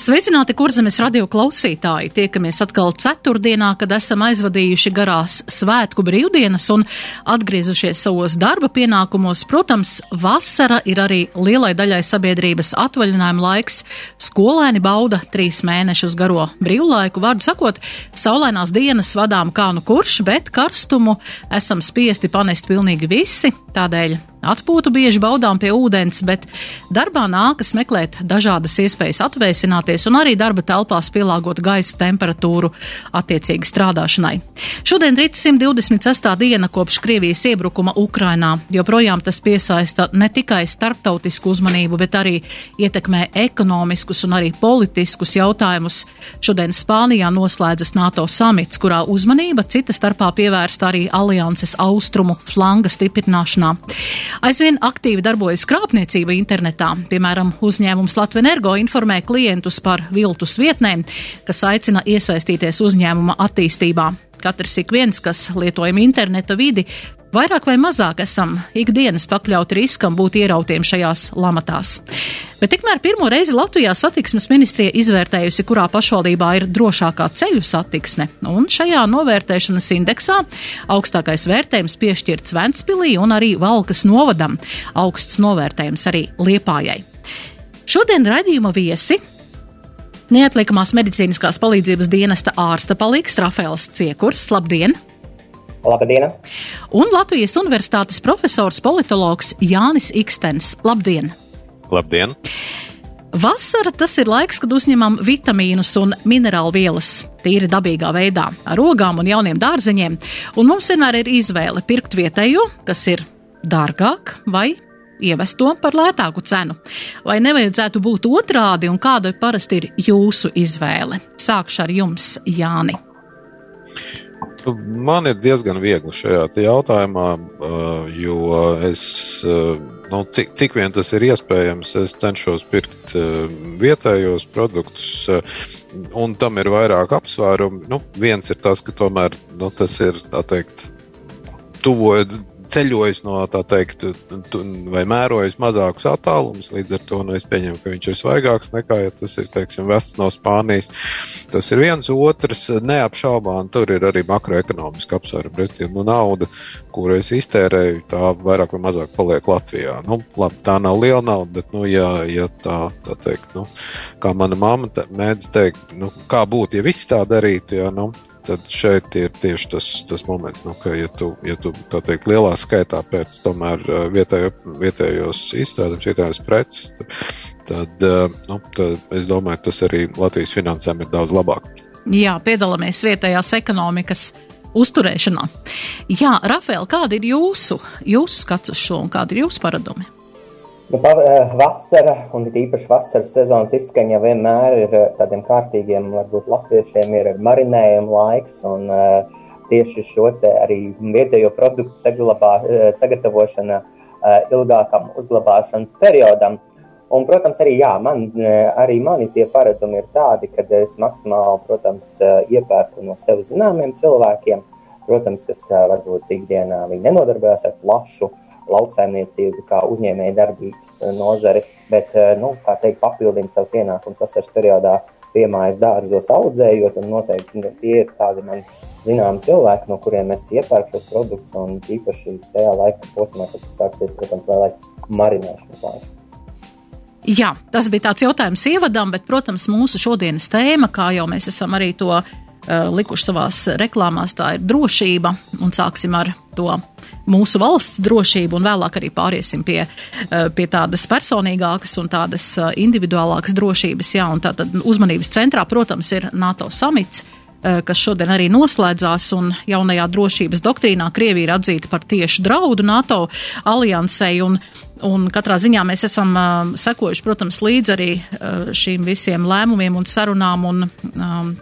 Sveicināti, kurzemes radio klausītāji! Tiekamies atkal ceturtdienā, kad esam aizvadījuši garās svētku brīvdienas un atgriezušies savos darba pienākumos. Protams, vasara ir arī lielai daļai sabiedrības atvaļinājuma laiks. Skolēni bauda trīs mēnešus garo brīvlaiku. Vārdu sakot, saulainās dienas vadām kā nu kurš, bet karstumu esam spiesti panest pilnīgi visi. Tādēļ Atpūtu bieži baudām pie ūdens, bet darbā nākas meklēt dažādas iespējas atvēsināties un arī darba telpās pielāgot gaisa temperatūru attiecīgi strādāšanai. Šodien ir 126. diena kopš Krievijas iebrukuma Ukrainā. Joprojām tas piesaista ne tikai starptautisku uzmanību, bet arī ietekmē ekonomiskus un arī politiskus jautājumus. Šodien Spānijā noslēdzas NATO samits, kurā uzmanība cita starpā pievērsta arī alianses austrumu flanga stiprināšanā. Aizvien aktīvi darbojas krāpniecība internetā. Piemēram, uzņēmums Latvenergo informē klientus par viltus vietnēm, kas aicina iesaistīties uzņēmuma attīstībā. Katrs ik viens, kas lietojam interneta vidi, Vairāk vai mazāk esam ikdienas pakļauti riskam būt ierautiem šajās lamatās. Bet tikmēr pirmo reizi Latvijā satiksmes ministrija izvērtējusi, kurā pašvaldībā ir drošākā ceļu satiksme, un šajā novērtēšanas indeksā augstākais vērtējums piešķirts Ventspilī un arī Valkas novadam, augsts novērtējums arī Liepājai. Šodien raidījuma viesi Neatliekamās medicīniskās palīdzības dienesta ārsta palīgs Rafaels Ciekurs. Labdien! Labdien! Un Latvijas Universitātes profesors politologs Jānis Ikstens. Labdien! Labdien! Vasara tas ir laiks, kad uzņemam vitamīnus un minerālu vielas tīri dabīgā veidā, ar ogām un jauniem dārzeņiem, un mums vienmēr ir izvēle pirkt vietējo, kas ir dārgāk, vai ievest to par lētāku cenu. Vai nevajadzētu būt otrādi, un kāda parasti ir jūsu izvēle? Sākšu ar jums, Jāni. Man ir diezgan viegli šajā jautājumā, jo es, nu, cik, cik vien tas ir iespējams, es cenšos pirkt vietējos produktus, un tam ir vairāk apsvērumi. Nu, viens ir tas, ka tomēr nu, tas ir, teikt, tuvojas ceļojis no tā teikt, vai mērojis mazākus attālumus. Līdz ar to nu, es pieņemu, ka viņš ir svaigāks nekā, ja tas ir, teiksim, vests no Spānijas. Tas ir viens, otrs neapšaubām, tur ir arī makroekonomiski apsvērumi. Respektīvi, nu, nauda, kuru es iztērēju, tā vairāk vai mazāk paliek Latvijā. Nu, labi, tā nav liela nauda, bet, nu, ja, ja tā, tā teikt, nu, kā mana mamma mēdz teikt, nu, kā būtu, ja visi tā darītu, ja, nu, tad šeit ir tieši tas, tas moments, nu, ka, ja tu, ja tu tā teikt, lielā skaitā pēc tomēr vietējo, vietējos izstrādājums, vietējos preces, tad, nu, tad es domāju, tas arī Latvijas finansēm ir daudz labāk. Jā, piedalāmies vietējās ekonomikas uzturēšanā. Jā, Rafael, kāda ir jūsu, jūsu skats uz šo un kādi ir jūsu paradumi? Nu, eh, vasara un īpaši vasaras sezonas izskaņa vienmēr ir eh, tādiem kārtīgiem, varbūt latviešiem ir marinējuma laiks. Un, uh, tieši šo arī vietējo produktu saglabā, sagatavošana ilgākam uzglabāšanas periodam. Un, protams, arī, jā, man, arī mani tie paradumi ir tādi, ka es maksimāli protams, iepērku no sev zināmiem cilvēkiem, protams, kas varbūt ikdienā nenodarbojas ar plašu lauksaimniecību, kā uzņēmēja darbības eh, nozari, bet eh, nu, teikt, papildina savus ienākumus vasaras periodā piemājas dārzos audzējot. Noteikti tie ir tādi man zināmi cilvēki, no kuriem es iepērku šos produktus. Un īpaši tajā laika posmā, kad sāksies, protams, vēlais marinēšanas laiks. Jā, tas bija tāds jautājums ievadam, bet, protams, mūsu šodienas tēma, kā jau mēs esam arī to uh, likuši savās reklāmās, tā ir drošība, un sāksim ar to mūsu valsts drošību, un vēlāk arī pāriesim pie, eh, pie tādas personīgākas un tādas eh, individuālākas drošības. Jā, un tātad uzmanības centrā, protams, ir NATO samits eh, kas šodien arī noslēdzās, un jaunajā drošības doktrīnā Krievija ir atzīta par tieši draudu NATO aliansei, un, un katrā ziņā mēs esam uh, sekojuši, protams, līdz arī uh, šīm visiem lēmumiem un sarunām un um,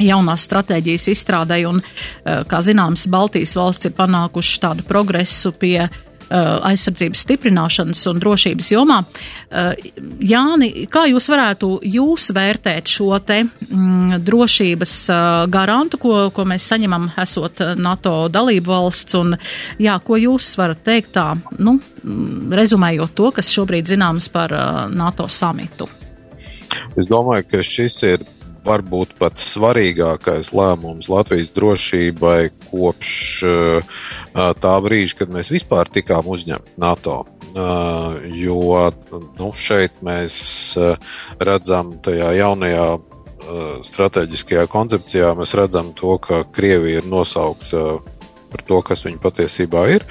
jaunās stratēģijas izstrādai, un, eh, kā zināms, Baltijas valsts ir panākuši tādu progresu pie aizsardzības stiprināšanas un drošības jomā. Jāni, kā jūs varētu jūs vērtēt šo te mm, drošības garantu, ko, ko mēs saņemam esot NATO dalību valsts, un jā, ko jūs varat teikt tā, nu, mm, rezumējot to, kas šobrīd zināms par NATO samitu? Es domāju, ka šis ir varbūt pat svarīgākais lēmums Latvijas drošībai kopš uh, tā brīža, kad mēs vispār tikām uzņemti NATO. Uh, jo nu, šeit mēs uh, redzam tajā jaunajā strateģiskajā koncepcijā, mēs redzam to, ka Krievija ir nosaukta par to, kas viņa patiesībā ir.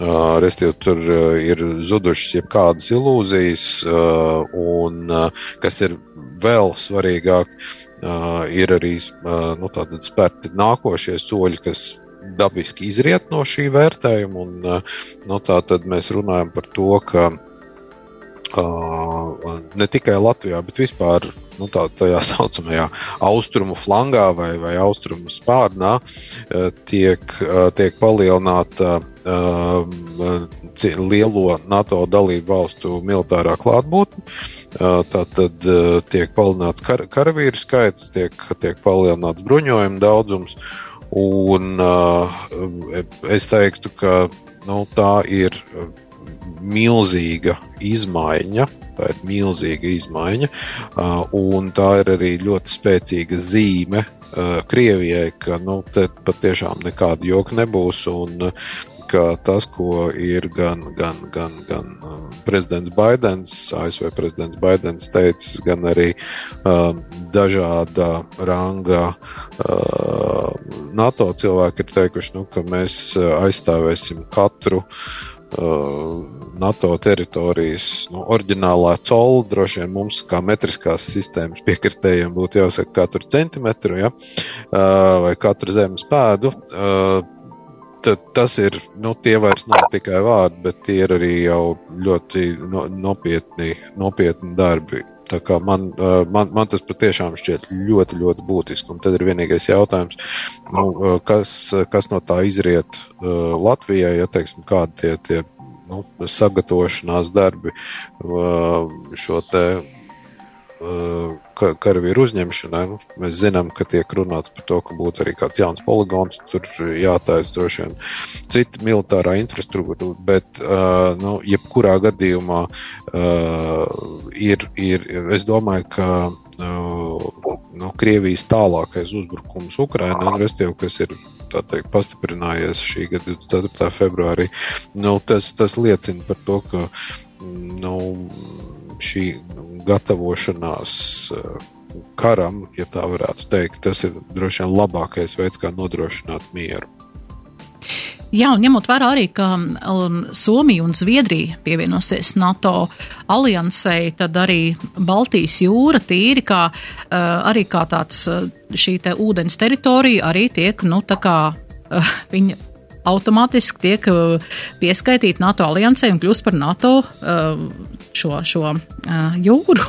Uh, Restīvi, tur uh, ir zudušas jebkādas ilūzijas, uh, un kas ir vēl svarīgāk, ir arī nu, spērti nākošie soļi, kas dabiski izriet no šī vērtējuma. Un, nu, tā tad mēs runājam par to, ka ne tikai Latvijā, bet vispār nu, tā, tajā saucamajā austrumu flangā vai, vai austrumu spārnā tiek, tiek palielināta lielo NATO dalību valstu militārā klātbūtne. Tātad tiek palielināts kar, karavīru skaits, tiek, tiek palielināts bruņojuma daudzums, un es teiktu, ka nu, tā ir milzīga izmaiņa. Tā ir milzīga izmaiņa, un tā ir arī ļoti spēcīga zīme Krievijai, ka nu, patiešām nekāda joka nebūs. Un, ka tas, ko ir gan, gan, gan, gan prezidents Baidens, ASV prezidents Baidens teicis, gan arī uh, dažāda ranga uh, NATO cilvēki ir teikuši, nu, ka mēs aizstāvēsim katru uh, Uh, NATO teritorijas nu, oriģinālā cola droši vien mums, kā metriskās sistēmas piekritējiem, būtu jāsaka katru centimetru ja? Uh, vai katru zemes pēdu. Uh, tad tas ir, nu, tie vairs nav tikai vārdi, bet tie ir arī jau ļoti no, nopietni, nopietni darbi. Tā kā man, man, man tas patiešām šķiet ļoti, ļoti būtiski. Un tad ir vienīgais jautājums, nu, kas, kas no tā izriet Latvijai, ja teiksim, kādi tie, tie nu, sagatavošanās darbi šo te karavīru uzņemšanai. Nu, mēs zinām, ka tiek runāts par to, ka būtu arī kāds jauns poligons, tur jātaisa droši vien cita militārā infrastruktūra, bet, uh, nu, jebkurā gadījumā uh, ir, ir, es domāju, ka nu, Krievijas tālākais uzbrukums Ukrainā, respektīvi, kas ir teikt, pastiprinājies šī gada 24. februārī, nu, tas, tas liecina par to, ka nu, šī gatavošanās eh, karam, ja tā varētu teikt, tas ir droši vien labākais veids, kā nodrošināt mieru. Jā, un ņemot vērā arī, ka um, Somija un Zviedrija pievienosies NATO aliansei, tad arī Baltijas jūra tīri kā, uh, arī kā tāds uh, šī te ūdens teritorija arī tiek, nu, tā kā uh, viņa automātiski tiek uh, pieskaitīta NATO aliansei un kļūst par NATO uh, šo, šo uh, jūru,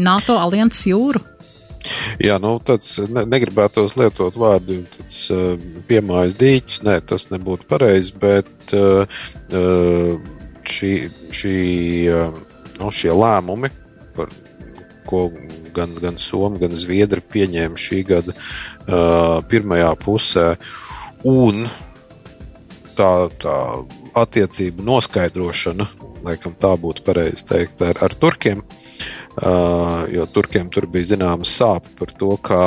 NATO alianses jūru. Jā, nu, tāds ne, negribētos lietot vārdu tāds, uh, piemājas dīķis, nē, tas nebūtu pareizi, bet uh, šī, šī, nu, šie lēmumi, par ko gan, gan Somija, gan Zviedri pieņēma šī gada uh, pirmajā pusē, un tā, tā attiecību noskaidrošana, laikam tā būtu pareizi teikt, ar, ar turkiem, uh, jo turkiem tur bija zināmas sāpes par to, kā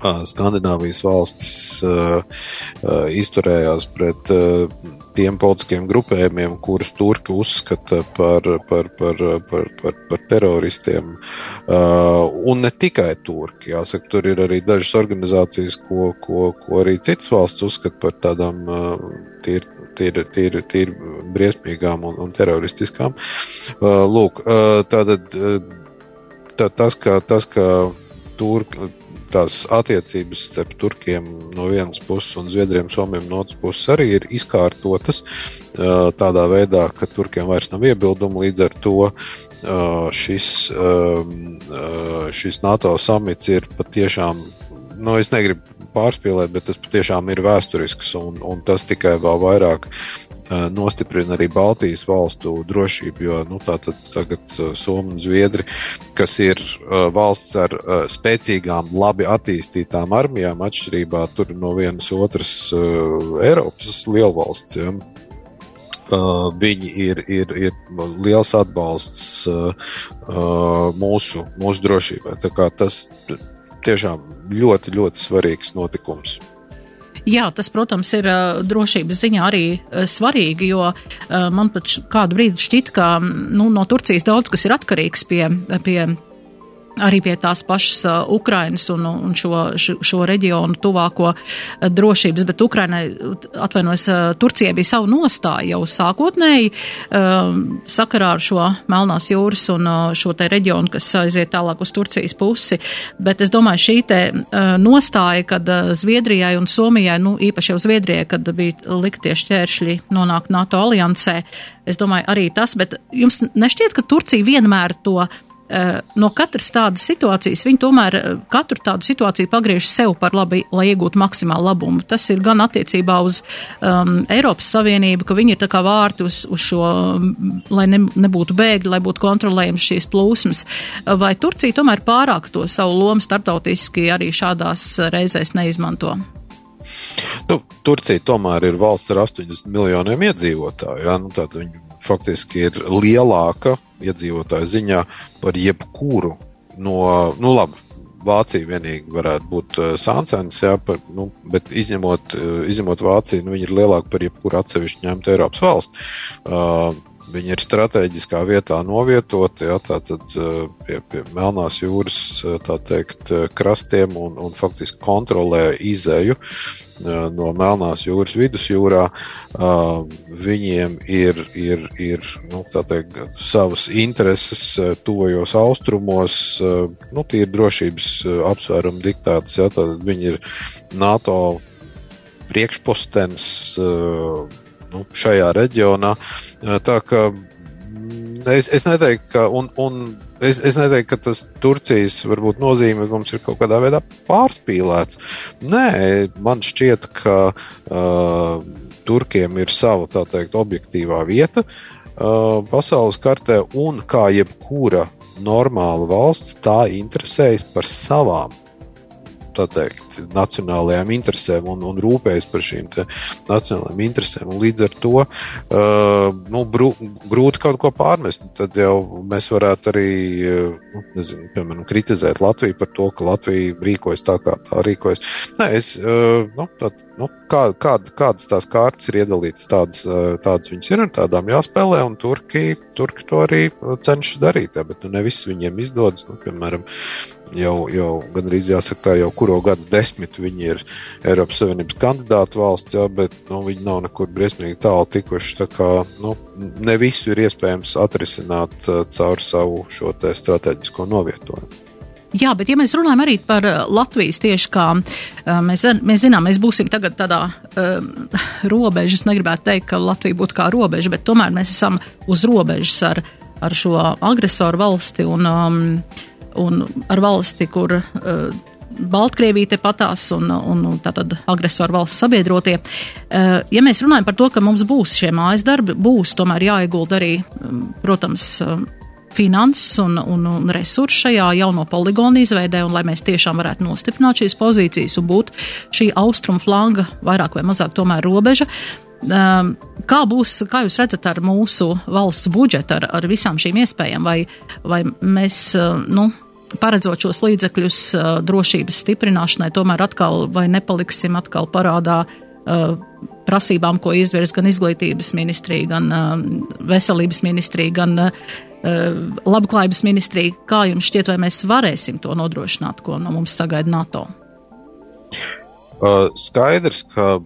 uh, Skandināvijas valstis uh, uh, izturējās pret uh, tiem politiskiem grupējumiem, kurus Turki uzskata par, par, par, par, par, par teroristiem. Uh, un ne tikai Turki, jāsaka, tur ir arī dažas organizācijas, ko, ko, ko arī citas valsts uzskata par tādām uh, tīri tīri, tīri, tīri briesmīgām un, un teroristiskām. Lūk, tātad tā, tas, ka, tas, ka Turki, tās attiecības starp turkiem no vienas puses un zviedriem, somiem no otras puses arī ir izkārtotas tādā veidā, ka turkiem vairs nav iebildumu līdz ar to. Šis, šis NATO samits ir patiešām, nu, es negribu pārspīlēt, bet tas patiešām ir vēsturisks un, un tas tikai vēl vairāk nostiprina arī Baltijas valstu drošību, jo nu, tātad tagad Somija un Zviedri, kas ir valsts ar spēcīgām, labi attīstītām armijām, atšķirībā no vienas otras Eiropas lielvalsts. Ja. Uh, viņi ir, ir, ir liels atbalsts uh, uh, mūsu, mūsu drošībai. Tas tiešām ļoti, ļoti svarīgs notikums. Jā, tas, protams, ir uh, drošības ziņā arī uh, svarīgi, jo uh, man pat kādu brīdi šķiet, ka nu, no Turcijas daudz kas ir atkarīgs pie, pie arī pie tās pašas uh, Ukrainas un, un šo, šo, reģionu tuvāko uh, drošības, bet Ukrainai, atvainojas, uh, Turcijai bija savu nostāju jau sākotnēji um, sakarā ar šo Melnās jūras un šo te reģionu, kas aiziet tālāk uz Turcijas pusi, bet es domāju, šī te nostāja, kad Zviedrijai un Somijai, nu īpaši jau Zviedrijai, kad bija liktie šķēršļi nonākt NATO aliansē, es domāju arī tas, bet jums nešķiet, ka Turcija vienmēr to no katras tādas situācijas viņi tomēr eh, katru tādu situāciju pagriež sev par labi, lai iegūtu maksimālu labumu. Tas ir gan attiecībā uz um, Eiropas Savienību, ka viņi ir tā kā vārti uz, uz šo, lai ne, nebūtu bēgļi, lai būtu kontrolējams šīs plūsmas. Vai Turcija tomēr pārāk to savu lomu starptautiski arī šādās reizēs neizmanto? Nu, Turcija tomēr ir valsts ar 80 miljoniem iedzīvotāju. Ja? Nu, viņi faktiski ir lielāka iedzīvotāju ziņā par jebkuru no, nu labi, Vācija vienīgi varētu būt uh, sāncens, jā, par, nu, bet izņemot, uh, izņemot Vāciju, nu, viņi ir lielāki par jebkuru atsevišķu ņemtu Eiropas valsti. Uh, Viņi ir strateģiskā vietā novietoti, ja, tātad pie, pie Melnās jūras teikt, krastiem un, un faktiski kontrolē izēju no Melnās jūras vidusjūrā. Viņiem ir, ir, ir nu, teikt, savas intereses tuvajos austrumos, nu, tie ir drošības apsvērumu diktāts, ja, tad viņi ir NATO priekšpostens nu, šajā reģionā. Tā kā es, es neteiktu, ka, un, un es, es neteiktu, ka tas Turcijas varbūt nozīmīgums ir kaut kādā veidā pārspīlēts. Nē, man šķiet, ka uh, Turkiem ir sava, tā teikt, objektīvā vieta uh, pasaules kartē, un kā jebkura normāla valsts, tā interesējas par savām teikt, nacionālajām interesēm un, un rūpējas par šīm nacionālajām interesēm. Un līdz ar to uh, nu, brū, grūti kaut ko pārmest. Tad jau mēs varētu arī uh, nu, nezinu, piemēram, kritizēt Latviju par to, ka Latvija rīkojas tā, kā tā rīkojas. Nē, es, uh, nu, tā, nu, kā, kād, kādas tās kārtas ir iedalītas, tādas, uh, tādas viņas ir, un tādām jāspēlē, un Turki, Turki to arī cenšas darīt. Jā, bet nu, ne viss viņiem izdodas. Nu, piemēram, jau, jau gandrīz jāsaka, tā jau kuro gadu desmitu viņi ir Eiropas Savienības kandidātu valsts, jā, bet nu, viņi nav nekur briesmīgi tālu tikuši. Tā kā nu, ne visu ir iespējams atrisināt uh, caur savu šo strateģisko novietojumu. Jā, bet ja mēs runājam arī par uh, Latvijas tieši kā uh, mēs, mēs zinām, mēs būsim tagad tādā um, robežas, negribētu teikt, ka Latvija būtu kā robeža, bet tomēr mēs esam uz robežas ar, ar šo agresoru valsti un um, un ar valsti, kur uh, Baltkrievija patās un, un tātad agresoru valsts sabiedrotie. Uh, ja mēs runājam par to, ka mums būs šie mājas darbi, būs tomēr jāiegulda arī, um, protams, um, finanses un, un, un resursi šajā jauno poligonu izveidē, un lai mēs tiešām varētu nostiprināt šīs pozīcijas un būt šī austrumu flanga vairāk vai mazāk tomēr robeža. Kā būs, kā jūs redzat ar mūsu valsts budžetu, ar, ar visām šīm iespējām, vai, vai mēs, nu, paredzot šos līdzekļus uh, drošības stiprināšanai, tomēr atkal vai nepaliksim atkal parādā uh, prasībām, ko izvirs gan izglītības ministrija, gan uh, veselības ministrija, gan uh, labklājības ministrija. Kā jums šķiet, vai mēs varēsim to nodrošināt, ko no mums sagaida NATO? Skaidrs, ka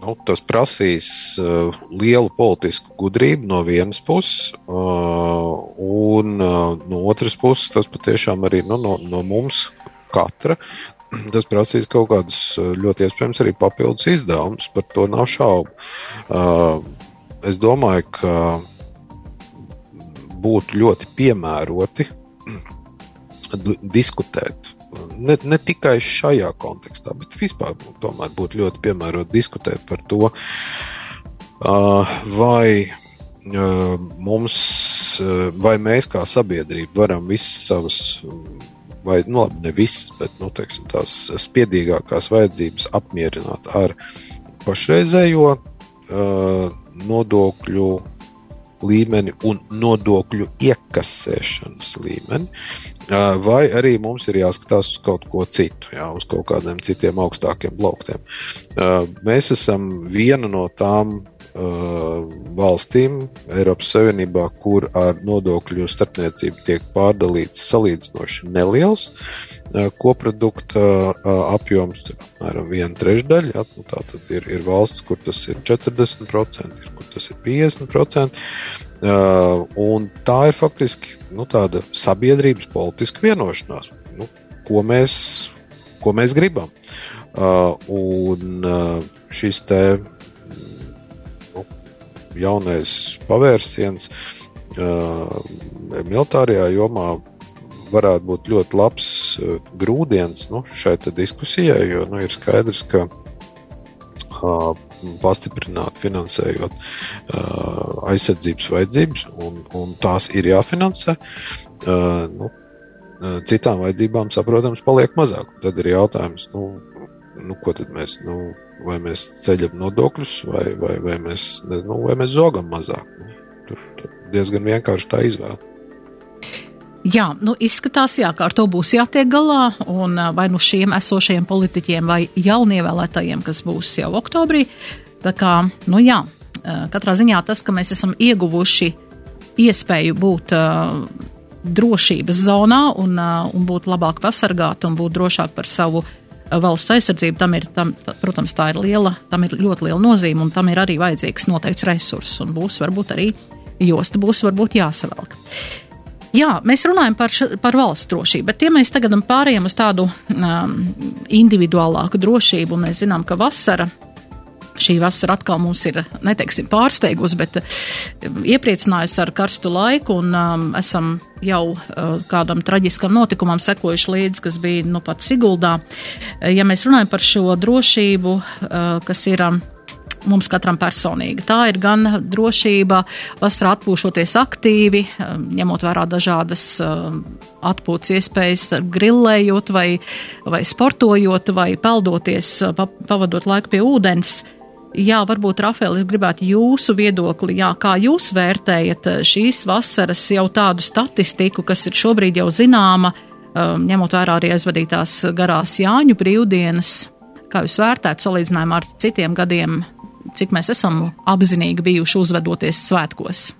nu, tas prasīs uh, lielu politisku gudrību no vienas puses, uh, un uh, no otras puses tas patiešām arī nu, no, no mums katra. Tas prasīs kaut kādus ļoti iespējams arī papildus izdevumus, par to nav šaubu. Uh, es domāju, ka būtu ļoti piemēroti diskutēt ne, ne tikai šajā kontekstā, bet vispār tomēr būtu ļoti piemēroti diskutēt par to, vai mums, vai mēs kā sabiedrība varam visas savas, vai nu, labi, ne visas, bet nu, teiksim, tās spiedīgākās vajadzības apmierināt ar pašreizējo uh, nodokļu līmeni un nodokļu iekasēšanas līmeni, vai arī mums ir jāskatās uz kaut ko citu, jā, uz kaut kādiem citiem augstākiem. Uh, mēs esam viena no tām valstīm Eiropas Savienībā, kur ar nodokļu starpniecību tiek pārdalīts salīdzinoši neliels uh, koprodukta uh, apjoms, apmēram viena trešdaļa. Ja, nu, tā tad ir, ir valsts, kur tas ir 40%, ir, kur tas ir 50%. Uh, un tā ir faktiski nu, tāda sabiedrības politiska vienošanās, nu, ko, mēs, ko mēs gribam. Uh, un uh, šis te jaunais pavērsiens uh, militārajā jomā varētu būt ļoti labs uh, grūdienis nu, šai diskusijai, jo nu, ir skaidrs, ka uh, pastiprināt, finansējot aizsardzības vajadzības, un, un tās ir jāfinansē. Nu, citām vajadzībām, saprotams, paliek mazāk. Tad ir jautājums, nu, nu, ko tad mēs, nu, vai mēs ceļam nodokļus, vai, vai, vai, mēs, nu, vai mēs zogam mazāk. Nu, tur, tur diezgan vienkārši tā izvēle. Jā, nu izskatās, jā, ka ar to būs jātiek galā, un vai nu šiem esošajiem politiķiem vai jaunievēlētajiem, kas būs jau oktobrī. Tā kā, nu jā, katrā ziņā tas, ka mēs esam ieguvuši iespēju būt uh, drošības zonā un, uh, un būt labāk pasargāti un būt drošāk par savu uh, valsts aizsardzība, tam ir, tam, protams, tā ir liela, tam ir ļoti liela nozīme, un tam ir arī vajadzīgs noteikts resurss, un būs varbūt arī josta būs varbūt jāsavelk. Jā, mēs runājam par, š, par valsts drošību, bet ja mēs tagad pārējām uz tādu um, individuālāku drošību, un mēs zinām, ka vasara šī vasara atkal mums ir, neteiksim, pārsteigusi, bet eh, iepriecinājusi ar karstu laiku, un um, esam jau uh, kādam traģiskam notikumam sekojuši līdzi, kas bija nu pat Siguldā. Eh, ja mēs runājam par šo drošību, uh, kas ir. Um, mums katram personīgi. Tā ir gan drošība, vasarā atpūšoties aktīvi, ņemot vērā dažādas atpūtas iespējas, grillējot vai, vai sportojot vai peldoties, pavadot laiku pie ūdens. Jā, varbūt, Rafael, es gribētu jūsu viedokli, jā, kā jūs vērtējat eh, šīs vasaras jau tādu statistiku, kas ir šobrīd jau zināma, um, ņemot vērā arī aizvadītās garās Jāņu brīvdienas. Kā jūs vērtētu salīdzinājumā ar citiem gadiem, cik mēs esam apzinīgi bijuši uzvedoties svētkos?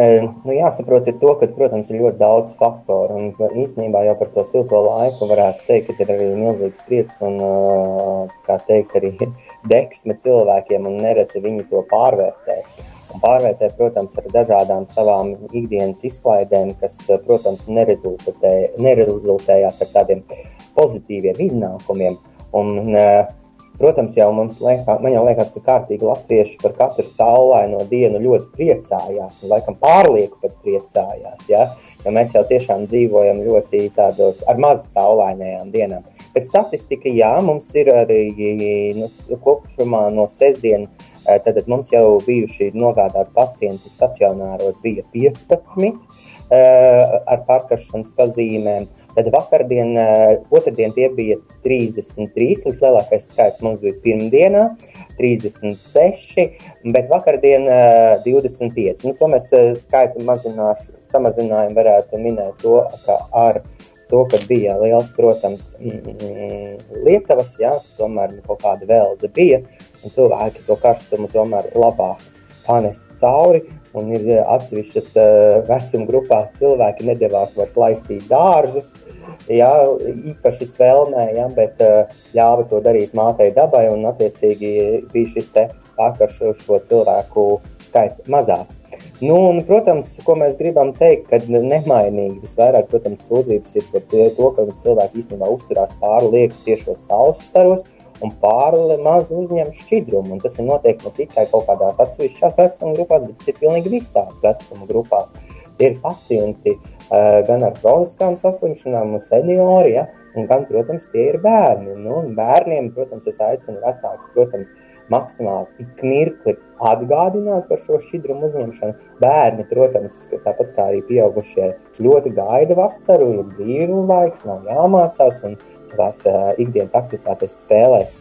Nu, jāsaprot, ir to, ka, protams, ir ļoti daudz faktoru. Un īstenībā jau par to silto laiku varētu teikt, ka ir arī milzīgs prieks un, kā teikt, arī deksme cilvēkiem, un nereti viņi to pārvērtē. Un pārvērtē, protams, ar dažādām savām ikdienas izklaidēm, kas, protams, nerezultē, nerezultējās ar tādiem pozitīviem iznākumiem. Un, uh, Protams, jau mums liekas, man jau liekas, ka kārtīgi latvieši par katru saulaino dienu ļoti priecājās, un laikam pārlieku pat priecājās. Ja? Jo mēs jau tiešām dzīvojam ļoti tādos ar maz saulainajām dienām. Pēc statistika, jā, mums ir arī nu, kopumā no sestdienas, eh, tad mums jau bijuši nogādāti pacienti stacionāros bija 15. Eh, ar pārkaršanas pazīmēm. Tad vakardien, eh, otrdien tie bija 33, vislielākais skaits mums bija pirmdienā, 36, bet vakardien 25. Eh, nu, to mēs skaitu samazinājām, varētu minēt to, ka ar to, ka bija liels, protams, mm, lietavas, jā, tomēr nu, kaut kāda veldze bija, un cilvēki to karstumu tomēr labāk panes cauri un ir eh, atsevišķas uh, vecuma grupā cilvēki nedavās vairs laistīt dārzus. Jā, īpaši svēlmē, jā, bet uh, ļāva to darīt mātei dabai, un attiecīgi bija šis te pārkaršu šo cilvēku skaits mazāks. Nu, un, protams, ko mēs gribam teikt, kad nemainīgi visvairāk, protams, sūdzības ir par to, ka cilvēki īstenībā uzturās pārlieku tiešos saules staros, un pārli maz uzņem šķidrumu. Tas ir noteikti ne tikai kaut kādās atsevišķās vecuma grupās, bet tas ir pilnīgi visās vecuma grupās. Tie ir pacienti uh, gan ar kroniskām saslimšanām, seniori, ja, un gan, protams, tie ir bērni. Nu, bērniem, protams, es aicinu vecākus, protams, maksimāli ik mirkli atgādināt par šo šķidrumu uzņemšanu. Bērni, protams, tāpat kā arī pieaugušie, ļoti gaida vasaru, ir brīvu laiks, nav jāmācās un savās ikdienas aktivitātēs spēlēs.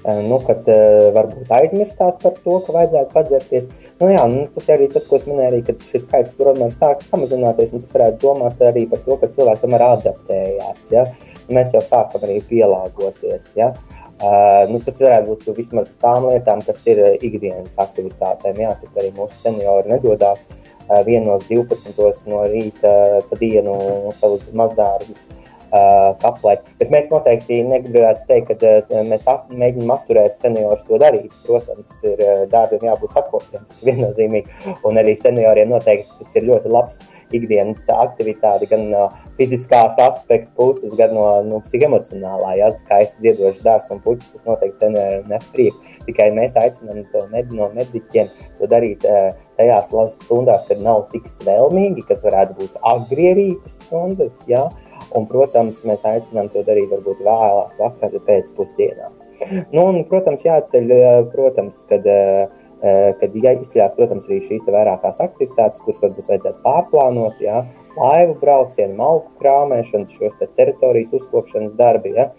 Nu, kad uh, varbūt aizmirstās par to, ka vajadzētu padzerties. Nu, jā, nu, tas arī tas, ko es minēju, arī, kad šis skaits tomēr sāk samazināties. Tas varētu domāt arī par to, ka cilvēki tomēr adaptējās. Ja? Mēs jau sākam arī pielāgoties. Ja? Uh, nu, tas varētu būt vismaz tām lietām, kas ir ikdienas aktivitātēm. Jā, tad arī mūsu seniori nedodas uh, vienos 12. no rīta pa dienu savus mazdarbus uh, kaplē. Bet mēs noteikti negribētu teikt, ka mēs ap, mēģinām apturēt seniorus to darīt. Protams, ir dārziem jābūt sakoptiem, tas ir viennozīmīgi. Un arī senioriem noteikti tas ir ļoti labs ikdienas aktivitāte, gan no fiziskās aspekta puses, gan no nu, psihoemocionālā. Ja skaisti dziedošs dārsts un puķis, tas noteikti senioriem nes prieku. Tikai mēs aicinām to med, no mediķiem to darīt. Tajās stundās, kad nav tik svelmīgi, kas varētu būt agrierītas stundas, ja? Un, protams, mēs aicinām to darīt varbūt vēlās vakarā pēcpusdienās. Nu, un, protams, jāceļ, protams, kad, kad jāizsļās, protams, arī šīs vairākās aktivitātes, kuras varbūt vajadzētu pārplānot, jā, laivu braucienu, malku krāmēšanu, šos te teritorijas uzkopšanas darbi, ja.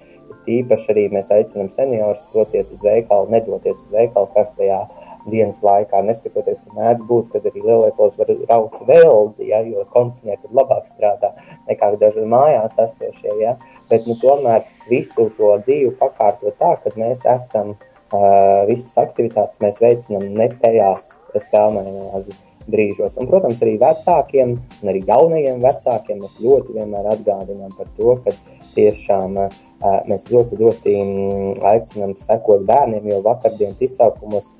Tīpaši arī mēs aicinām seniorus doties uz veikalu, nedoties uz veikalu karstajā dienas laikā, neskatoties, ka mēdz būt, kad arī lielveikalos var raut veldzi, ja, jo kondicionieri tad labāk strādā nekā daži mājās esošie, ja, bet nu, tomēr visu to dzīvi pakārtot tā, ka mēs esam uh, visas aktivitātes mēs veicinam ne tajās spēlēnās brīžos. Un, protams, arī vecākiem un arī jaunajiem vecākiem mēs ļoti vienmēr atgādinām par to, ka tiešām uh, mēs ļoti, ļoti aicinām sekot bērniem, jo vakardienas izsaukumos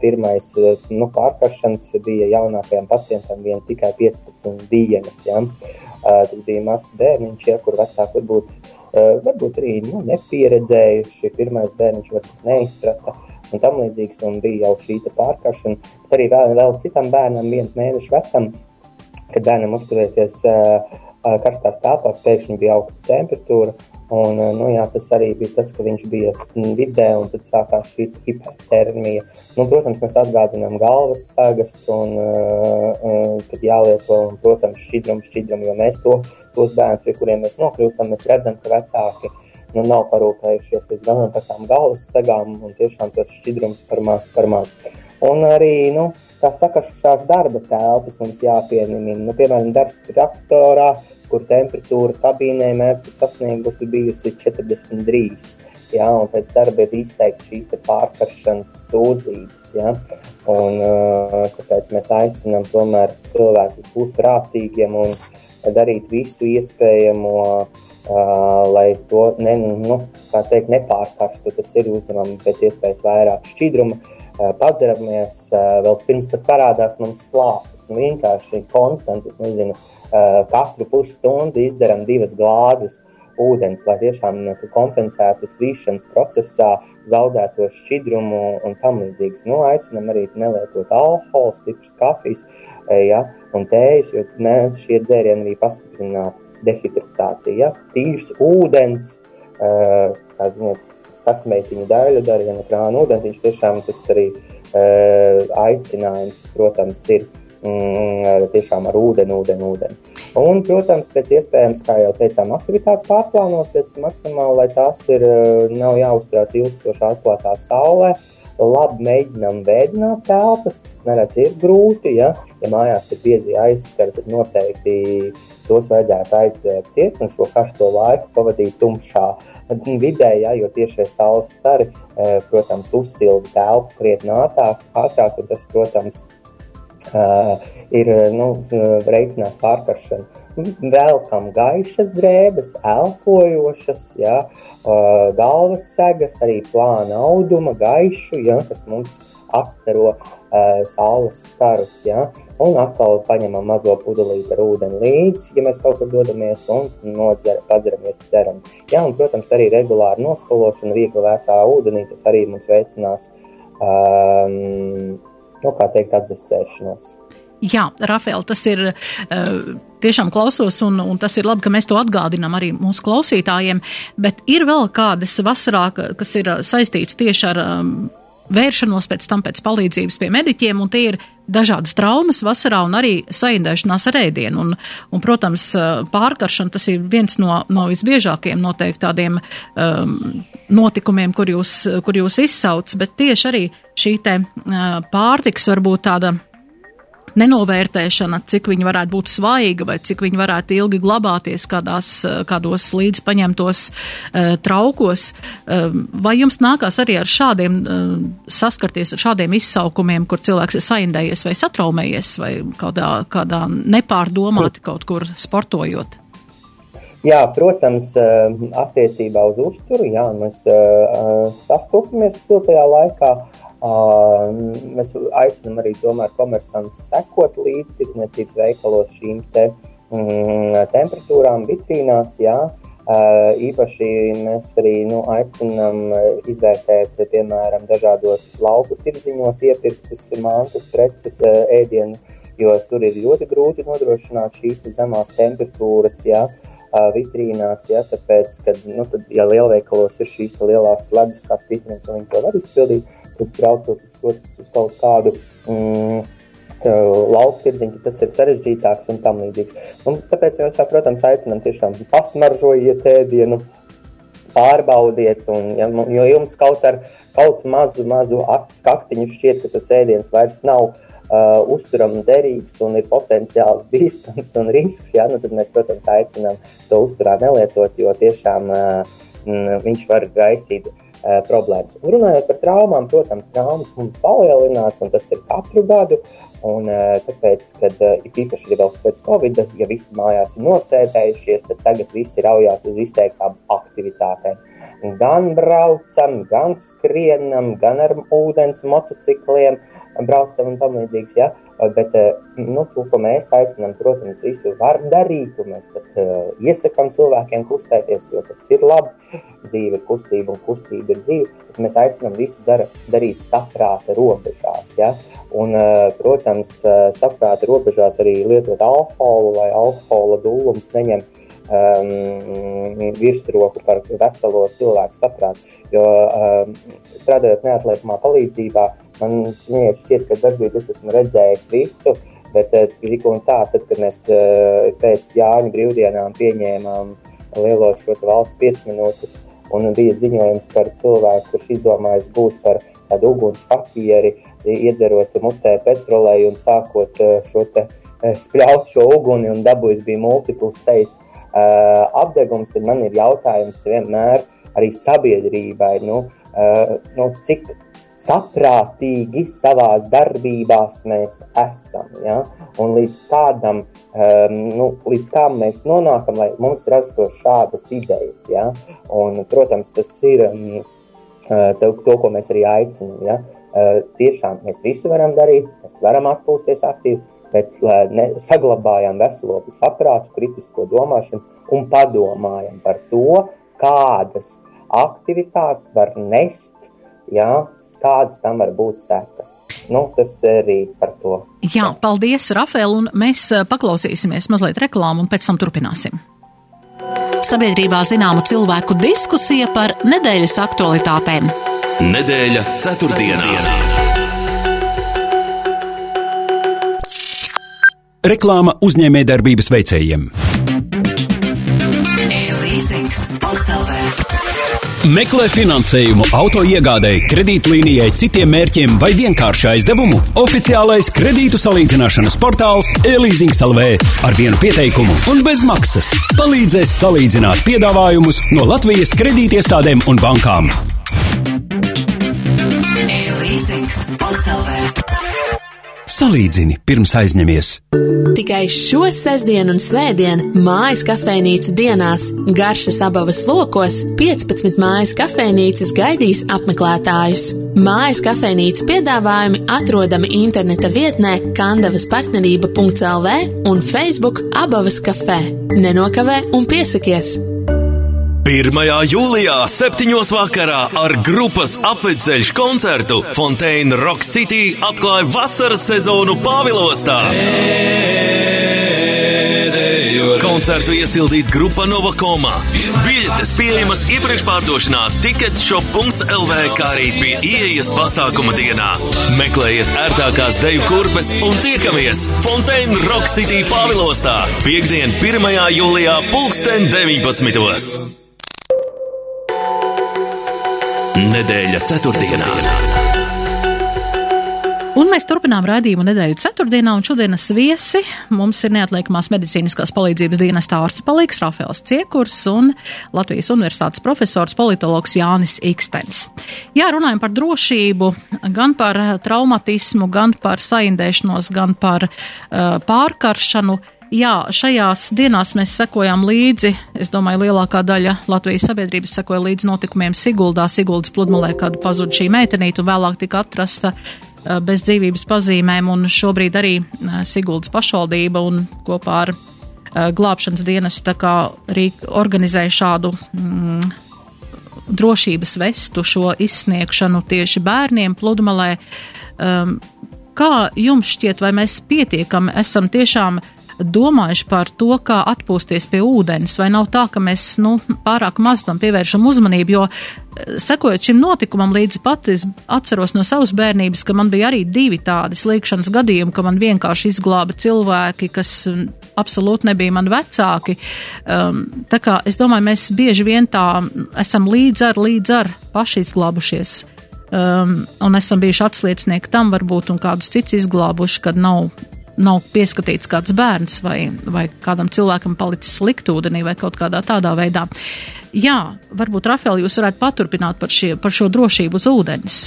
pirmais eh, nu, pārkaršanas bija jaunākajam pacientam vien tikai 15 dienas. Ja? Eh, tas bija mazs bērniņš, ja, kur vecāki varbūt, varbūt arī nu, nepieredzējuši. Pirmais bērniņš varbūt neizprata un tam līdzīgs, un bija jau šī pārkaršana. Bet arī vēl, vēl citam bērnam, viens mēnešu vecam, kad bērnam uzturēties karstās telpās, pēkšņi bija augsta temperatūra Un, nu, jā, tas arī bija tas, ka viņš bija vidē, un tad sākās šī hipertermija. Nu, protams, mēs atgādinām galvas sēgas, un uh, kad jālieto, un, protams, šķidrumu, šķidrumu, jo mēs to, tos bērnus, pie kuriem mēs nokļūstam, mēs redzam, ka vecāki nu, nav parūpējušies līdz galam par tām galvas segām, un tiešām tas šķidrums par maz, par maz. Un arī, nu, tā sakašās darba telpas mums jāpiemina, nu, piemēram, darbs traktorā, kur temperatūra kabīnē mēdz sasniegusi bijusi 43. Ja, un pēc darba ir izteikti šīs pārkaršanas sūdzības. Ja, un, tāpēc mēs aicinām tomēr cilvēkus būt prātīgiem un darīt visu iespējamo, lai to ne, nu, teikt, nepārkarstu. Tas ir uzdevums pēc iespējas vairāk šķidruma. Padzeramies, vēl pirms pat parādās mums slāpes. Nu, vienkārši konstanti, es nezinu, Eh, katru pusstundu izdarām divas glāzes ūdens, lai tiešām eh, kompensētu svīšanas procesā zaudēto šķidrumu un tam līdzīgas. Nu, aicinam arī nelietot alkoholu, stipras kafijas eh, ja, un tējas, jo mēdz šie dzērieni arī pastiprināt dehidratāciju. Ja. Tīrs ūdens, kā zināt, kasmeitiņu daļu dara, ja no krāna ūdens, tiešām tas arī aicinājums, protams, ir mm, tiešām ar ūdeni, ūdeni, ūdeni. Un, protams, pēc iespējams, kā jau teicām, aktivitātes pārplānot pēc maksimāli, lai tās ir, eh, nav jāuzturās ilgstoši atklātā saulē. Labi mēģinām veidot telpas, tas nereti ir grūti. Ja, ja mājās ir biezi aizskari, tad noteikti tos vajadzētu aizvērt ciet un šo karsto laiku pavadīt tumšā vidē, ja, jo tieši saules stari, eh, protams, uzsilda telpu krietni ātrāk, un tas, protams, ir nu, veicinās pārkaršanu. Velkam gaišas drēbes, elpojošas, ja, galvas segas, arī plāna auduma, gaišu, ja, kas mums apstaro saules starus. Ja, un atkal paņemam mazo pudelīti ar ūdeni līdzi, ja mēs kaut kur dodamies un padzeramies, dzeram. Ja, un, protams, arī regulāri noskalošana, viegli vēsā ūdenī, tas arī mums veicinās um, nu, kā teikt, atdzesēšanos. Jā, Rafael, tas ir uh, tiešām klausos, un, un tas ir labi, ka mēs to atgādinām arī mūsu klausītājiem, bet ir vēl kādas vasarā, kas ir saistīts tieši ar um, vēršanos pēc tam pēc palīdzības pie mediķiem, un tie ir dažādas traumas vasarā un arī saindēšanās ar ēdienu. Un, un, protams, pārkaršana tas ir viens no, no visbiežākajiem noteikti tādiem um, notikumiem, kur jūs, kur jūs izsauc, bet tieši arī šī te uh, pārtiks varbūt tāda nenovērtēšana, cik viņa varētu būt svaiga vai cik viņa varētu ilgi glabāties kādās, kādos līdz paņemtos uh, traukos. Uh, vai jums nākās arī ar šādiem uh, saskarties ar šādiem izsaukumiem, kur cilvēks ir saindējies vai satraumējies vai kādā, kādā nepārdomāti kaut kur sportojot? Jā, protams, attiecībā uz uzturu, jā, mēs sastopamies siltajā laikā. Mēs aicinām arī tomēr komersantus sekot līdzi tirsniecības veikalos šīm te, mm, temperatūrām, vitrīnās. Jā. Īpaši mēs arī nu, aicinām izvērtēt, piemēram, dažādos lauku tirdziņos iepirktas mantas, preces, ēdienu, jo tur ir ļoti grūti nodrošināt šīs zemās temperatūras. Jā. Vitrīnās, ja, tāpēc, kad, nu, tad, ja lielveikalos ir šīs lielās ledus vitrīnas, un viņi to var izpildīt, tad braucot uz, to, uz kaut kādu mm, lauku tirdziņu, tas ir sarežģītāks un tam līdzīgs. Un tāpēc mēs, protams, aicinām tiešām pasmaržojiet ēdienu, pārbaudiet, un, ja, jo jums kaut ar kaut mazu, mazu skaktiņu šķiet, ka tas ēdiens vairs nav uh, uzturam derīgs un ir potenciāls bīstams un risks, ja, nu, tad mēs, protams, aicinām to uzturā nelietot, jo tiešām uh, viņš var raisīt uh, uh, problēmas. Un runājot par traumām, protams, traumas mums palielinās, un tas ir katru gadu. Un, uh, tāpēc, kad uh, ir īpaši vēl pēc Covid, ja visi mājās ir nosēdējušies, tad tagad visi raujās uz izteiktām aktivitātēm. Gan braucam, gan skrienam, gan ar ūdens motocikliem braucam un tam līdzīgs. Ja? Bet nu, to, ko mēs aicinām, protams, visu var darīt. Mēs pat, uh, iesakām cilvēkiem kustēties, jo tas ir labi. Dzīve ir kustība un kustība ir dzīve. Mēs aicinām visu dara, darīt saprāta robežās. Ja? Un, uh, protams, uh, saprāta robežās arī lietot alkoholu, lai alkohola dūlums neņem um, virsroku par veselo cilvēku saprātu. Jo um, strādājot neatliekamā palīdzībā, man šķiet, ka dažkārt es esmu redzējis visu. Bet tik un tā, tad, kad mēs uh, pēc Jāņa brīvdienām pieņēmām lielo šo valsts 5 minūtes, un bija ziņojums par cilvēku, kurš izdomājis būt par tādu uguns papieri, iedzerot mutē petrolēju un sākot uh, šo te spļaut šo uguni un dabūjis bija multiples sejas uh, apgabals, tad man ir jautājums vienmēr arī sabiedrībai, nu, uh, nu, cik saprātīgi savā darbībā mēs esam. Ja? Un līdz kādam, um, nu, līdz kādam mēs nonākam, lai mums rastos šādas idejas. Ja? Un, protams, tas ir um, to, to, ko mēs arī aicinām. Ja? Uh, tiešām mēs visu varam darīt, mēs varam atpūsties aktīvi, bet ne, saglabājam veselo saprātu, kritisko domāšanu un padomājam par to, kādas aktivitātes var nest, jā, kādas tam var būt sekas. Nu, tas arī par to. Jā, paldies, Rafael, un mēs paklausīsimies mazliet reklāmu un pēc tam turpināsim. Sabiedrībā zināma cilvēku diskusija par nedēļas aktualitātēm. Nedēļa ceturtdienā. ceturtdienā. Reklāma uzņēmējdarbības veicējiem. Meklē finansējumu auto iegādēji, kredītlīnijai, citiem mērķiem vai vienkārši aizdevumu. Oficiālais kredītu salīdzināšanas portāls e-leasings LV ar vienu pieteikumu un bez maksas palīdzēs salīdzināt piedāvājumus no Latvijas kredītiestādēm un bankām. E-leasings.lv Salīdzini pirms aizņemies. Tikai šo sestdienu un svētdienu mājas kafejnīca dienās garšas abavas lokos 15 mājas kafejnīcas gaidīs apmeklētājus. Mājas kafejnīca piedāvājumi atrodami interneta vietnē kandavas partnerība.lv un Facebook abavas kafē. Nenokavē un piesakies! 1. jūlijā, 7. vakarā ar grupas apvidceļš koncertu Fontaine Rock City atklāja vasaras sezonu Pāvilostā. Koncertu iesildīs grupa Novakoma. Biļetes pieejamas iepriekšpārdošanā ticketshop.lv, kā arī pie ieejas pasākuma dienā. Meklējiet ērtākās deju kurpes un tiekamies Fontaine Rock City Pāvilostā piekdien 1. jūlijā pulksten 19. Nedēļa ceturtdienā. Un mēs turpinām raidījumu nedēļu ceturtdienā, un šodienas viesi mums ir neatliekamās medicīniskās palīdzības dienesta ārsta palīgs Rafēls Ciekurs un Latvijas universitātes profesors politologs Jānis Ikstens. Jā, runājam par drošību, gan par traumatismu, gan par saindēšanos, gan par uh, pārkaršanu. Jā, šajās dienās mēs sekojām līdzi, es domāju, lielākā daļa Latvijas sabiedrības sekoja līdzi notikumiem Siguldā, Siguldas pludmalē, kad pazuda šī meitenīte un vēlāk tika atrasta uh, bez dzīvības pazīmēm, un šobrīd arī uh, Siguldas pašvaldība un kopā ar uh, glābšanas dienestu organizēja šādu mm, drošības vestu šo izsniegšanu tieši bērniem pludmalē. Um, kā jums šķiet, vai mēs pietiekami esam tiešām domājuši par to, kā atpūsties pie ūdens, vai nav tā, ka mēs nu, pārāk maz tam pievēršam uzmanību, jo eh, sekojot šim notikumam līdzi pat, es atceros no savas bērnības, ka man bija arī divi tādi slīkšanas gadījumi, ka man vienkārši izglāba cilvēki, kas mm, absolūti nebija mani vecāki. Um, tā kā es domāju, mēs bieži vien tā esam līdz ar, līdz ar paši izglābušies. Um, un esam bijuši atsliecinieki tam, varbūt, un kādus cits izglābuši, kad nav nav pieskatīts kāds bērns vai, vai kādam cilvēkam palicis slikt ūdenī vai kaut kādā tādā veidā. Jā, varbūt, Rafael, jūs varētu paturpināt par, šie, par šo drošību uz ūdens.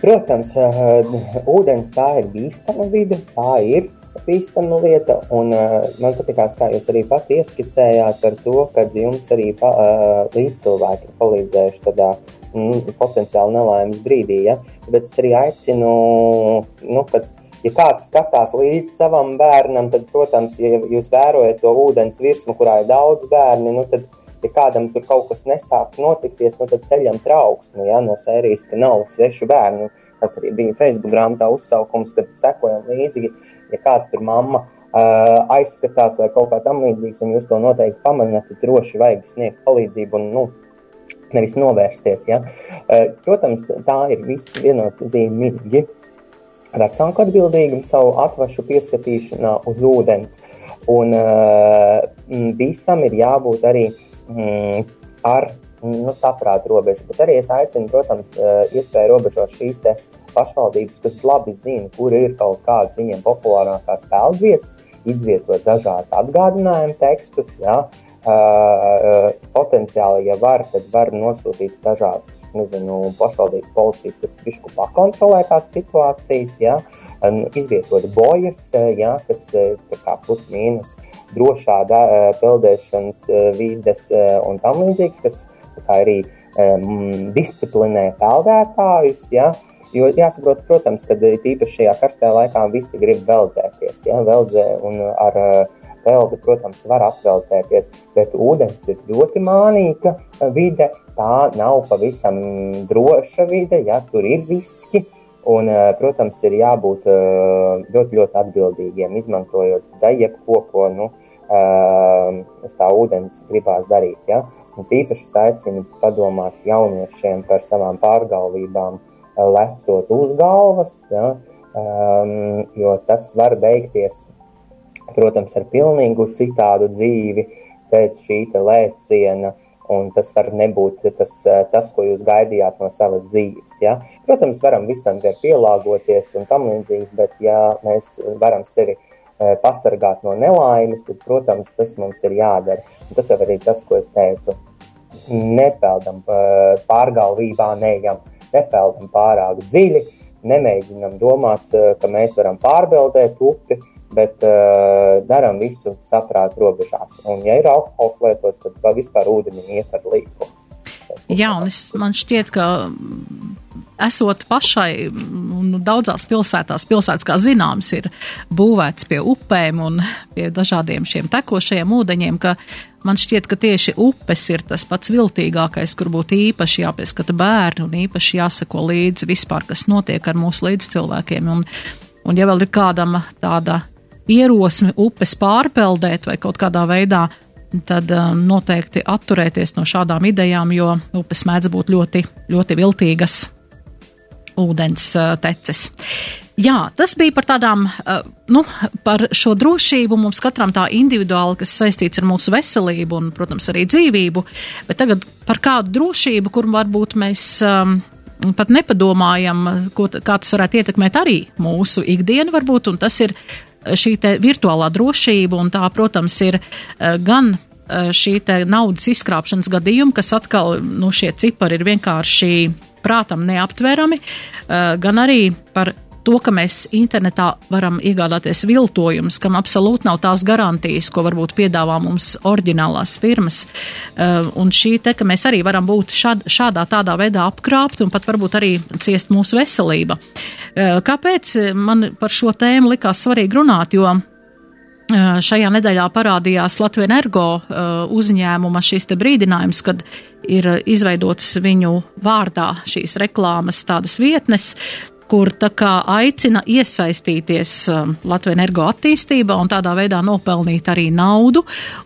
Protams, uh, ūdens tā ir bīstama vide, tā ir bīstama lieta, un uh, man patīkās, kā jūs arī pati ieskicējāt par to, ka jums arī pa, uh, līdzcilvēki ir palīdzējuši tādā mm, potenciāli nelaimes brīdī, ja? bet es arī aicinu, nu, kad ja kāds skatās līdzi savam bērnam, tad, protams, ja jūs vērojat to ūdens virsmu, kurā ir daudz bērni, nu, tad, ja kādam tur kaut kas nesāk notikties, nu, tad ceļam trauksmi ja, no sērijas, ka nav svešu bērnu. Tas arī bija Facebook grāmatā uzsaukums, kad sekojam līdzi, ja kāds tur mamma aizskatās vai kaut kā tam līdzīgs, un jūs to noteikti pamanāt, tad droši vajag sniegt palīdzību un, nu, nevis novērsties. Ja? Protams, tā ir viss vienotzīmīgi vecāku atbildīgumu savu atvašu pieskatīšanā uz ūdens. Un uh, visam ir jābūt arī mm, ar nu, saprāta robežu. Bet arī es aicinu, protams, uh, iespēju robežot šīs pašvaldības, kas labi zina, kur ir kaut kādas viņiem populārākās peldvietas, izvietot dažādas atgādinājumu tekstus. Ja, uh, potenciāli, ja var, tad var nosūtīt dažādas nezinu, pašvaldības policijas, kas višku pakontrolē tās situācijas, ja, izvietot bojas, ja, kas kā plus mīnus drošā da, peldēšanas vides un tam līdzīgs, kas arī um, disciplinē peldētājus. Ja, Jo jāsaprot, protams, ka īpaši šajā karstajā laikā visi grib veldzēties. Ja, veldzē un ar uh, peldi, protams, var apvelcēties, bet ūdens ir ļoti mānīga vide, tā nav pavisam droša vide, ja tur ir riski. Un, eh, protams, ir jābūt eh, ļoti, ļoti atbildīgiem, izmantojot jebko, ko nu, eh, uz tā ūdens gribās darīt. Ja? Un tīpaši es aicinu padomāt jauniešiem par savām pārgalvībām, lecot uz galvas, ja? um, jo tas var beigties, protams, ar pilnīgu citādu dzīvi pēc šī lēciena. Un tas var nebūt tas, eh, tas, ko jūs gaidījāt no savas dzīves. Ja? Protams, varam visam pielāgoties un tam līdzīgs, bet ja mēs varam sevi eh, pasargāt no nelaimes, tad, protams, tas mums ir jādara. Un tas jau arī tas, ko es teicu. Nepeldam eh, pārgalvībā, neejam, nepeldam pārāk dziļi, nemēģinam domāt, ka mēs varam pārbeldēt upi bet uh, darām visu saprāta robežās. Un, ja ir alkohols lietos, tad vispār ūdenim iet ar līkumu. Jā, un es, man šķiet, ka esot pašai, nu, daudzās pilsētās, pilsētas, kā zināms, ir būvēts pie upēm un pie dažādiem šiem tekošajiem ūdeņiem, ka man šķiet, ka tieši upes ir tas pats viltīgākais, kur būtu īpaši jāpieskata bērni un īpaši jāsako līdzi vispār, kas notiek ar mūsu līdzcilvēkiem. Un, un ja vēl ir kādam tāda ierosme upes pārpeldēt vai kaut kādā veidā tad um, noteikti atturēties no šādām idejām, jo upes mēdz būt ļoti, ļoti viltīgas ūdens uh, teces. Jā, tas bija par tādām, uh, nu, par šo drošību mums katram tā individuāli, kas saistīts ar mūsu veselību un, protams, arī dzīvību, bet tagad par kādu drošību, kur varbūt mēs um, pat nepadomājam, ko, kā tas varētu ietekmēt arī mūsu ikdienu varbūt, un tas ir šī virtuālā drošība, un tā, protams, ir eh, gan eh, šī naudas izkrāpšanas gadījumi, kas atkal, nu, šie cipari ir vienkārši prātam neaptverami, eh, gan arī par to, ka mēs internetā varam iegādāties viltojumus, kam absolūti nav tās garantijas, ko varbūt piedāvā mums oriģinālās firmas. Uh, un šī te, ka mēs arī varam būt šād, šādā tādā veidā apkrāpti un pat varbūt arī ciest mūsu veselība. Uh, kāpēc man par šo tēmu likās svarīgi runāt, jo uh, Šajā nedēļā parādījās Latvijas energo uzņēmuma šīs brīdinājums, kad ir izveidotas viņu vārdā šīs reklāmas tādas vietnes, kur tā kā aicina iesaistīties um, Latvijas energo attīstībā un tādā veidā nopelnīt arī naudu.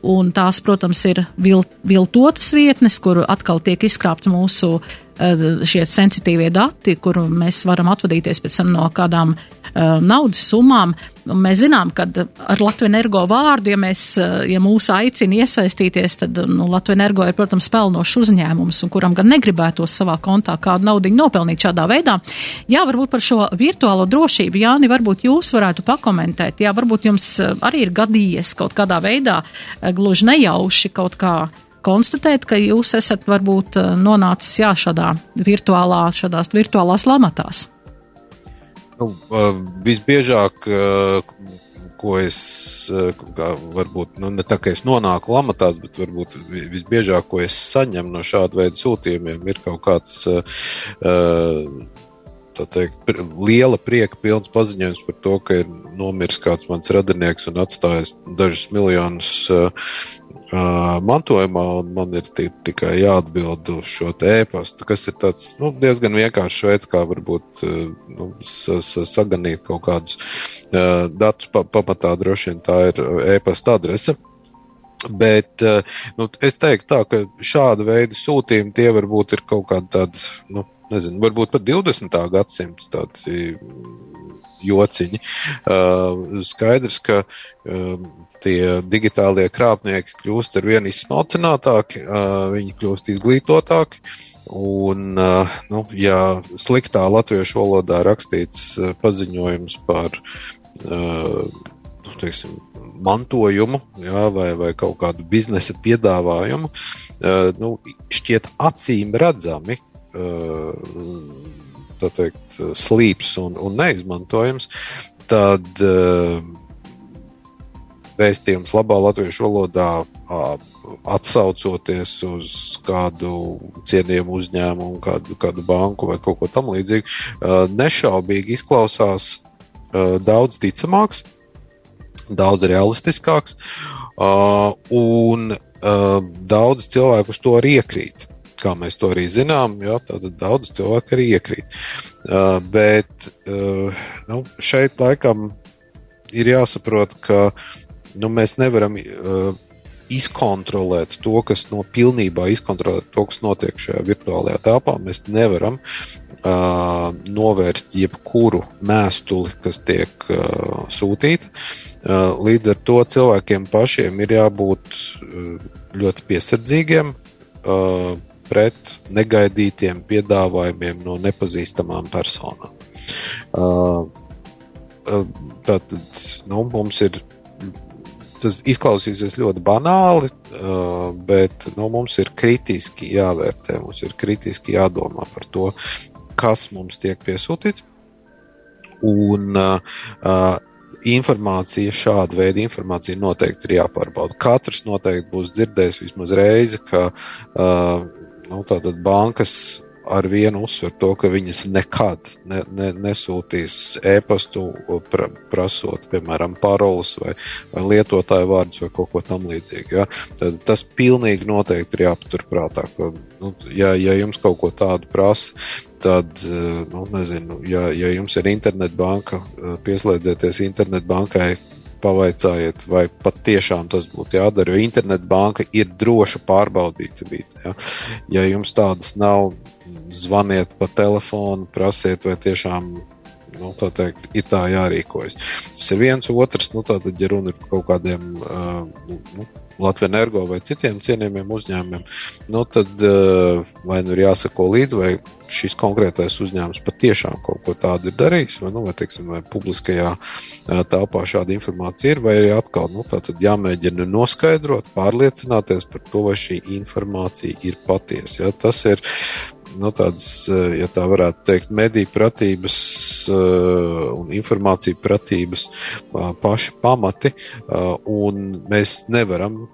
Un tās, protams, ir vil, viltotas vietnes, kur atkal tiek izkrāpts mūsu šie sensitīvie dati, kur mēs varam atvadīties pēc tam no kādām uh, naudas summām. Mēs zinām, ka ar Latviju energo vārdu, ja, mēs, ja mūs aicina iesaistīties, tad nu, Latviju energo ir, protams, pelnošs uzņēmums, un kuram gan negribētos savā kontā kādu naudu nopelnīt šādā veidā. Jā, varbūt par šo virtuālo drošību, Jāni, varbūt jūs varētu pakomentēt. Jā, varbūt jums arī ir gadījies kaut kādā veidā gluži nejauši kaut kā konstatēt, ka jūs esat varbūt nonācis jā, šādā virtuālā, šādās virtuālās lamatās. Nu, visbiežāk, ko es, varbūt, nu, ne tā kā es nonāku lamatās, bet varbūt visbiežāk, ko es saņemu no šāda veida sūtījumiem, ir kaut kāds, tā teikt, liela prieka pilns paziņojums par to, ka ir nomiris kāds mans radinieks un atstājis dažus miljonus mantojumā, un man ir tikai jāatbild uz šo ēpastu, kas ir tāds nu, diezgan vienkāršs veids, kā varbūt nu, saganīt kaut kādus uh, datus. Pa, pamatā droši vien tā ir ēpasta adrese. Bet nu, es teiktu tā, ka šāda veida sūtījumi tie varbūt ir kaut kādi tādi, nu, nezinu, varbūt pat 20. gadsimta tādi jociņi. Uh, skaidrs, ka uh, tie digitālie krāpnieki kļūst ar vien izsmalcinātāki, uh, viņi kļūst izglītotāki. Un, uh, nu, ja sliktā latviešu valodā rakstīts paziņojums par nu, teiksim, mantojumu jā, vai, vai kaut kādu biznesa piedāvājumu, nu, šķiet acīm redzami uh, teikt, slīps un, un neizmantojams, tad uh, vēstījums labā latviešu valodā atsaucoties uz kādu cienījumu uzņēmumu, kādu, kādu banku vai kaut ko tamlīdzīgu, nešaubīgi izklausās daudz ticamāks, daudz realistiskāks, un daudz cilvēku uz to arī iekrīt kā mēs to arī zinām, jo tātad daudz cilvēku arī iekrīt. Uh, bet uh, nu, šeit laikam ir jāsaprot, ka nu, mēs nevaram uh, izkontrolēt to, kas no pilnībā izkontrolēt to, kas notiek šajā virtuālajā telpā. Mēs nevaram uh, novērst jebkuru mēstuli, kas tiek uh, sūtīta. Uh, līdz ar to cilvēkiem pašiem ir jābūt uh, ļoti piesardzīgiem. Uh, pret negaidītiem piedāvājumiem no nepazīstamām personām. Uh, uh, tātad nu, mums ir. Tas izklausīsies ļoti banāli, uh, bet nu, mums ir kritiski jāvērtē, mums ir kritiski jādomā par to, kas mums tiek piesūtīts. Un uh, informācija, šāda veida informācija noteikti ir jāpārbauda. Katrs noteikti būs dzirdējis vismaz reizi, ka uh, nu, tātad bankas ar vienu uzsver to, ka viņas nekad ne, ne, nesūtīs e-pastu pra, prasot, piemēram, paroles vai, vai lietotāju vārdus vai kaut ko tam līdzīgu. Ja? Tad tas pilnīgi noteikti ir jāpaturprātā. Ka, nu, ja, ja jums kaut ko tādu prasa, tad, nu, nezinu, ja, ja jums ir internetbanka, pieslēdzieties internetbankai pavaicājiet, vai patiešām tas būtu jādara, jo internetbanka ir droša pārbaudīta vieta. Ja? ja jums tādas nav, zvaniet pa telefonu, prasiet, vai tiešām nu, tā teikt, ir tā jārīkojas. Tas ir viens, otrs, nu, tātad, ja runa ir par kaut kādiem uh, nu, Latvijas energo vai citiem cienījumiem uzņēmumiem, nu, tad uh, vai nu ir jāsako līdzi, vai šis konkrētais uzņēmums patiešām kaut ko tādu ir darījis, vai, nu, vai, teiksim, vai publiskajā uh, telpā šāda informācija ir, vai arī atkal nu, jāmēģina noskaidrot, pārliecināties par to, vai šī informācija ir patiesa. Ja? Tas ir nu, tādas, ja tā varētu teikt, mediju pratības un informāciju pratības paši pamati, un mēs nevaram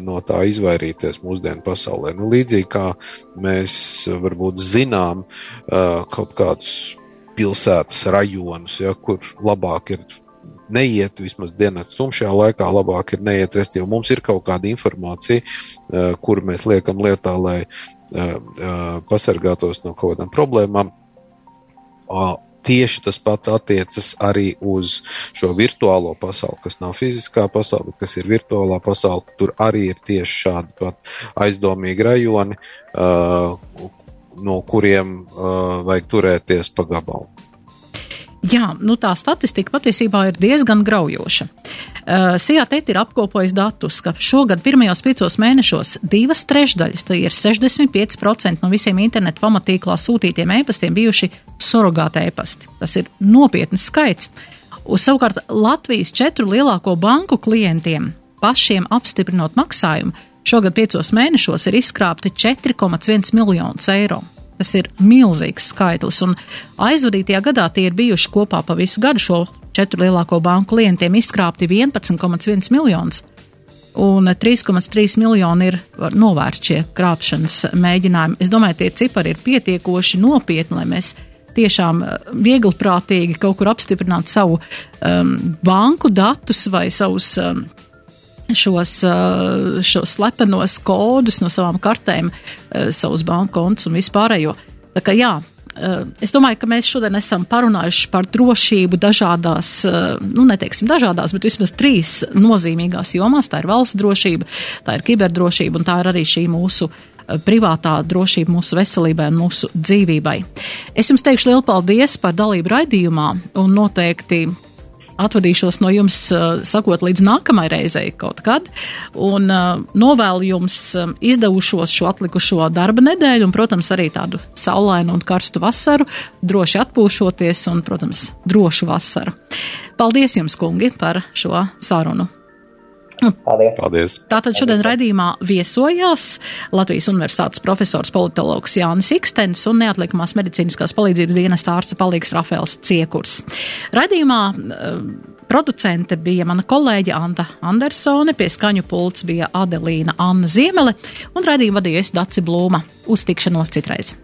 no tā izvairīties mūsdienu pasaulē. Nu, līdzīgi kā mēs varbūt zinām kaut kādus pilsētas rajonus, ja, kur labāk ir neiet vismaz dienas sumšajā laikā, labāk ir neiet, restīvi mums ir kaut kāda informācija, kuru mēs liekam lietā, lai pasargātos no kaut kādām problēmām. Tieši tas pats attiecas arī uz šo virtuālo pasauli, kas nav fiziskā pasaule, bet kas ir virtuālā pasaule. Tur arī ir tieši šādi pat aizdomīgi rajoni, no kuriem vajag turēties pa gabalu. Jā, nu tā statistika patiesībā ir diezgan graujoša. Uh, Sijātet ir apkopojis datus, ka šogad pirmajos piecos mēnešos divas trešdaļas, tā ir 65% no visiem internetu pamatīklā sūtītiem e-pastiem bijuši surrogāta e-pasti. Tas ir nopietns skaits. Uz savukārt Latvijas četru lielāko banku klientiem pašiem apstiprinot maksājumu, šogad piecos mēnešos ir izkrāpti 4,1 miljonus eiro. Tas ir milzīgs skaitlis, un aizvadītajā gadā tie ir bijuši kopā pa visu gadu šo četru lielāko banku klientiem izkrāpti 11,1 miljonus. Un 3,3 miljoni ir novērst šie krāpšanas mēģinājumi. Es domāju, tie cipari ir pietiekoši nopietni, lai mēs tiešām eh, viegliprātīgi kaut kur apstiprinātu savu um, banku datus vai savus um, šos, eh, šos slepenos kodus no savām kartēm, eh, savus banku kontus un vispārējo. Tā kā jā, eh, Es domāju, ka mēs šodien esam parunājuši par drošību dažādās, nu, neteiksim dažādās, bet vismaz trīs nozīmīgās jomās. Tā ir valsts drošība, tā ir kiberdrošība un tā ir arī šī mūsu privātā drošība mūsu veselībai un mūsu dzīvībai. Es jums teikšu lielu paldies par dalību raidījumā un noteikti atvadīšos no jums, uh, sakot, līdz nākamajai reizei kaut kad, un uh, novēlu jums um, izdevušos šo atlikušo darba nedēļu, un, protams, arī tādu saulainu un karstu vasaru, droši atpūšoties un, protams, drošu vasaru. Paldies jums, kungi, par šo sarunu! Paldies. Paldies. Tātad šodien raidījumā viesojās Latvijas Universitātes profesors politologs Jānis Ikstens un neatliekamās medicīniskās palīdzības dienesta ārsta palīgs Rafēls Ciekurs. Raidījumā uh, producente bija mana kolēģe Anta Andersone, pie skaņu pults bija Adelīna Anna Ziemele un raidījumu vadīja es Daci Blūma. Uz tikšanos citreiz.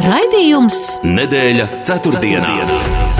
Raidījums Nedēļa ceturtdienā. ceturtdienā.